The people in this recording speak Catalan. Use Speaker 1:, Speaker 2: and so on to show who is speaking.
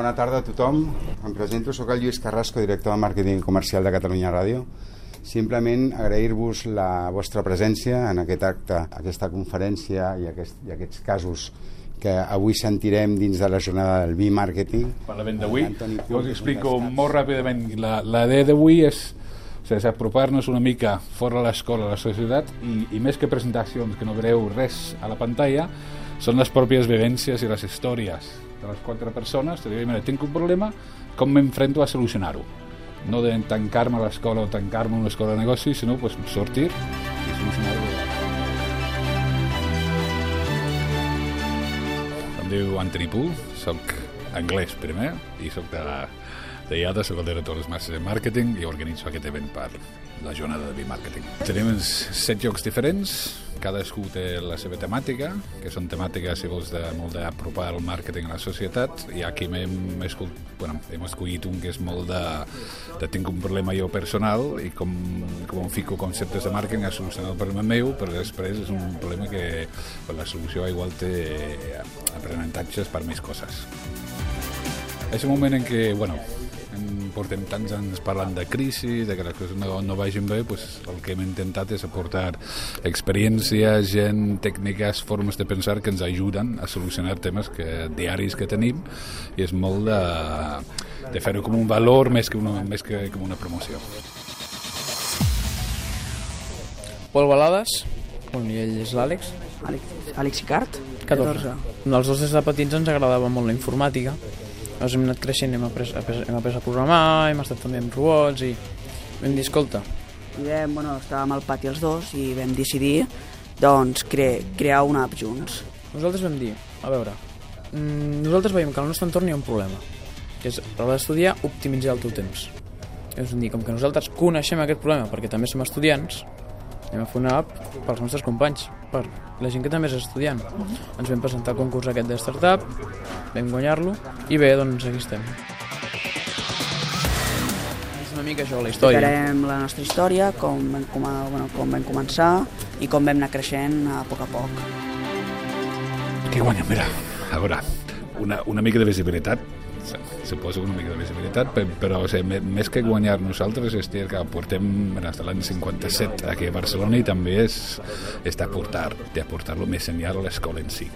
Speaker 1: Bona tarda a tothom. Em presento, sóc el Lluís Carrasco, director de Màrqueting Comercial de Catalunya Ràdio. Simplement agrair-vos la vostra presència en aquest acte, aquesta conferència i, aquest, i aquests casos que avui sentirem dins de la jornada del B-Marketing.
Speaker 2: Parlament d'avui, us explico molt ràpidament. La, la idea d'avui és sigui, apropar-nos una mica fora de l'escola, a la societat, i, i més que presentacions que no veureu res a la pantalla, són les pròpies vivències i les històries de les quatre persones. Te dic, mira, tinc un problema, com m'enfrento a solucionar-ho? no de tancar-me a l'escola o tancar-me a una escola de negoci, sinó pues, sortir i solucionar-ho. Em diu Anthony Poole, soc anglès primer i soc de, de IATA, soc el director dels masses de màrqueting i organitzo aquest event per la jornada de B-Marketing. Tenim set llocs diferents, cadascú té la seva temàtica, que són temàtiques, si vols, de, molt d'apropar el màrqueting a la societat, i aquí hem, bueno, hem escollit un que és molt de, de tinc un problema jo personal i com, com fico conceptes de màrqueting a solucionar el problema meu, però després és un problema que la solució igual té aprenentatges per més coses. És un moment en què, bueno, portem tants anys parlant de crisi, de que les coses no, no vagin bé, pues el que hem intentat és aportar experiència, gent, tècniques, formes de pensar que ens ajuden a solucionar temes que, diaris que tenim i és molt de, de fer-ho com un valor més que, una, més que com una promoció.
Speaker 3: Pol Balades, i ell és l'Àlex.
Speaker 4: Àlex, Àlex Icart,
Speaker 3: 14. 14. Els dos des de petits ens agradava molt la informàtica Llavors hem anat creixent, hem après, hem après a programar, hem estat també amb robots i vam dir, escolta...
Speaker 4: I vam, bueno, estàvem al pati els dos i vam decidir doncs, cre crear una app junts.
Speaker 3: Nosaltres vam dir, a veure, mm, nosaltres veiem que al nostre entorn hi ha un problema, que és a l'hora d'estudiar optimitzar el teu temps. És a dir, com que nosaltres coneixem aquest problema perquè també som estudiants, anem a fer una app pels nostres companys, per la gent que també és estudiant. Ens vam presentar al concurs aquest de startup, vam guanyar-lo, i bé, doncs aquí estem. És una mica això, la història.
Speaker 4: Explicarem la nostra història, com vam, bueno, com vam començar i com vam anar creixent a poc a poc.
Speaker 2: Què guanya? Mira, a veure, una, una mica de visibilitat se posa una mica de visibilitat, però o sigui, més que guanyar nosaltres és dir que portem des de l'any 57 aquí a Barcelona i també és, és d'aportar, d'aportar-lo més enllà a l'escola en si.